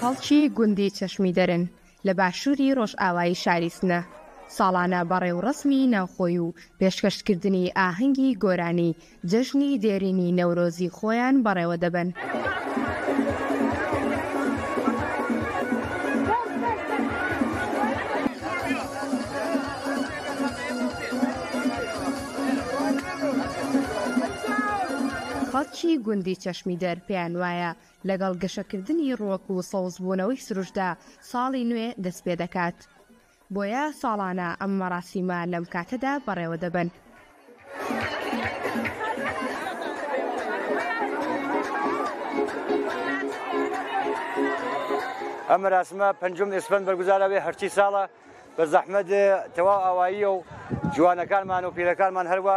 خەڵکی گوندی چەشمی دەرن لە باشووری ڕۆژئاوایی شاری سنە ساڵانە بەڕێوڕەسمی ناوخۆی و پێشکەشکردنی ئاهەنگی گۆرانی جەژنی دێرینی نەورۆزی خۆیان بەڕێوە دەبەن. خەڵکی گوندی چەشمی دەر پێیان وایە لەگەڵ گەشەکردنی ڕووەک و سەوزبوونەوەی سروشتدا ساڵی نوێ دەست پێ دەکات. بۆیە ساڵانە ئەم مەراسیمە لەم کاتەدا بەڕێوە دەبەن. ئەم مەراسمە پەنجم ئێسپەند بەرگوزاراوێ هەرچی ساڵە بە زەحمەت تەواو ئاواییە و جوانەکانمان و پیرەکانمان هەروە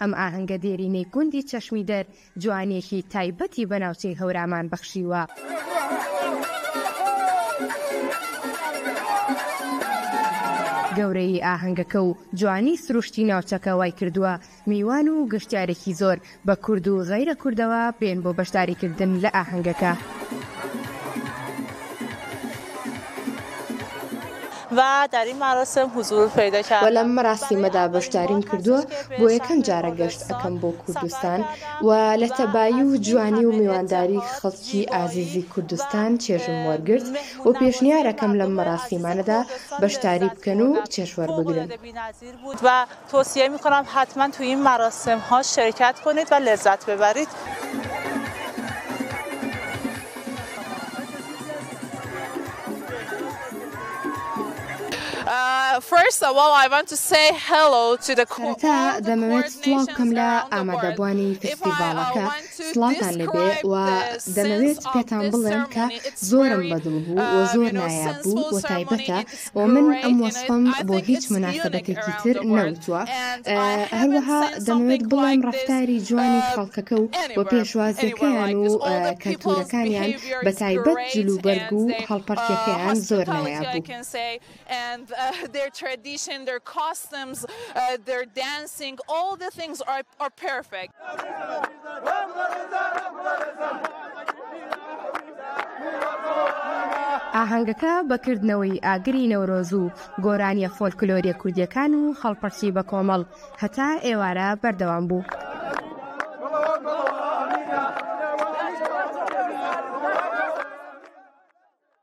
ئەم ئاهەنگە دێرینەی گوندی چەشمی دەر جوانیەکی تایبەتی بە ناوچەی هەورامان بەخشیوە. گەورەیی ئاهەنگەکە و جوانی سروشتی ناوچەکە وایکردووە میوان و گەشتیارێکی زۆر بە کورد و غەیرە کوردەوە بێن بۆ بەشداریکردن لە ئاهەنگەکە. و لەم مەراسیمەدا بەشداریم کردووە بۆ یەکەم جارە گەشت ئەکەم بۆ کوردستان و لە تەبایی و جوانی و میوانداری خەڵکی ئازیزی کوردستان چێژم وەرگرت و پێشنیارەکەم لەم مەراسیمانەدا بەشداری بکەن و چێژ وەربگرن. توصیه می کنم حتما تو این مراسم ها شرکت کنید و لذت ببرید. سەرەتا دەمەوێت سڵاو بکەم لە ئامادەبوانی فیستیڤاڵەکە سڵاوتان لێ بێ و دەمەوێت پێتان بڵێم کە زۆرم بەدڵ بوو و زۆر نایاب بوو و تایبەتە، و من ئەم وەسفەم بۆ هیچ موناسەبەتێکی تر نەوتووە. هەروەها دەمەوێت بڵێم ڕەفتاری جوانی خەڵکەکە و و پێشوازیەکەیان و کەلتوورەکانیان بە تایبەت جلوبەرگ و هەڵپەڕکێکەیان زۆر نایاب بوو. ئاهەنگەکە بە کردنەوەی ئاگری نەورۆز و گۆرانیە فۆلکلۆریە کوردیەکان و هەڵپەرچی بە کۆمەڵ هەتا ئێوارە بەردەوام بوو.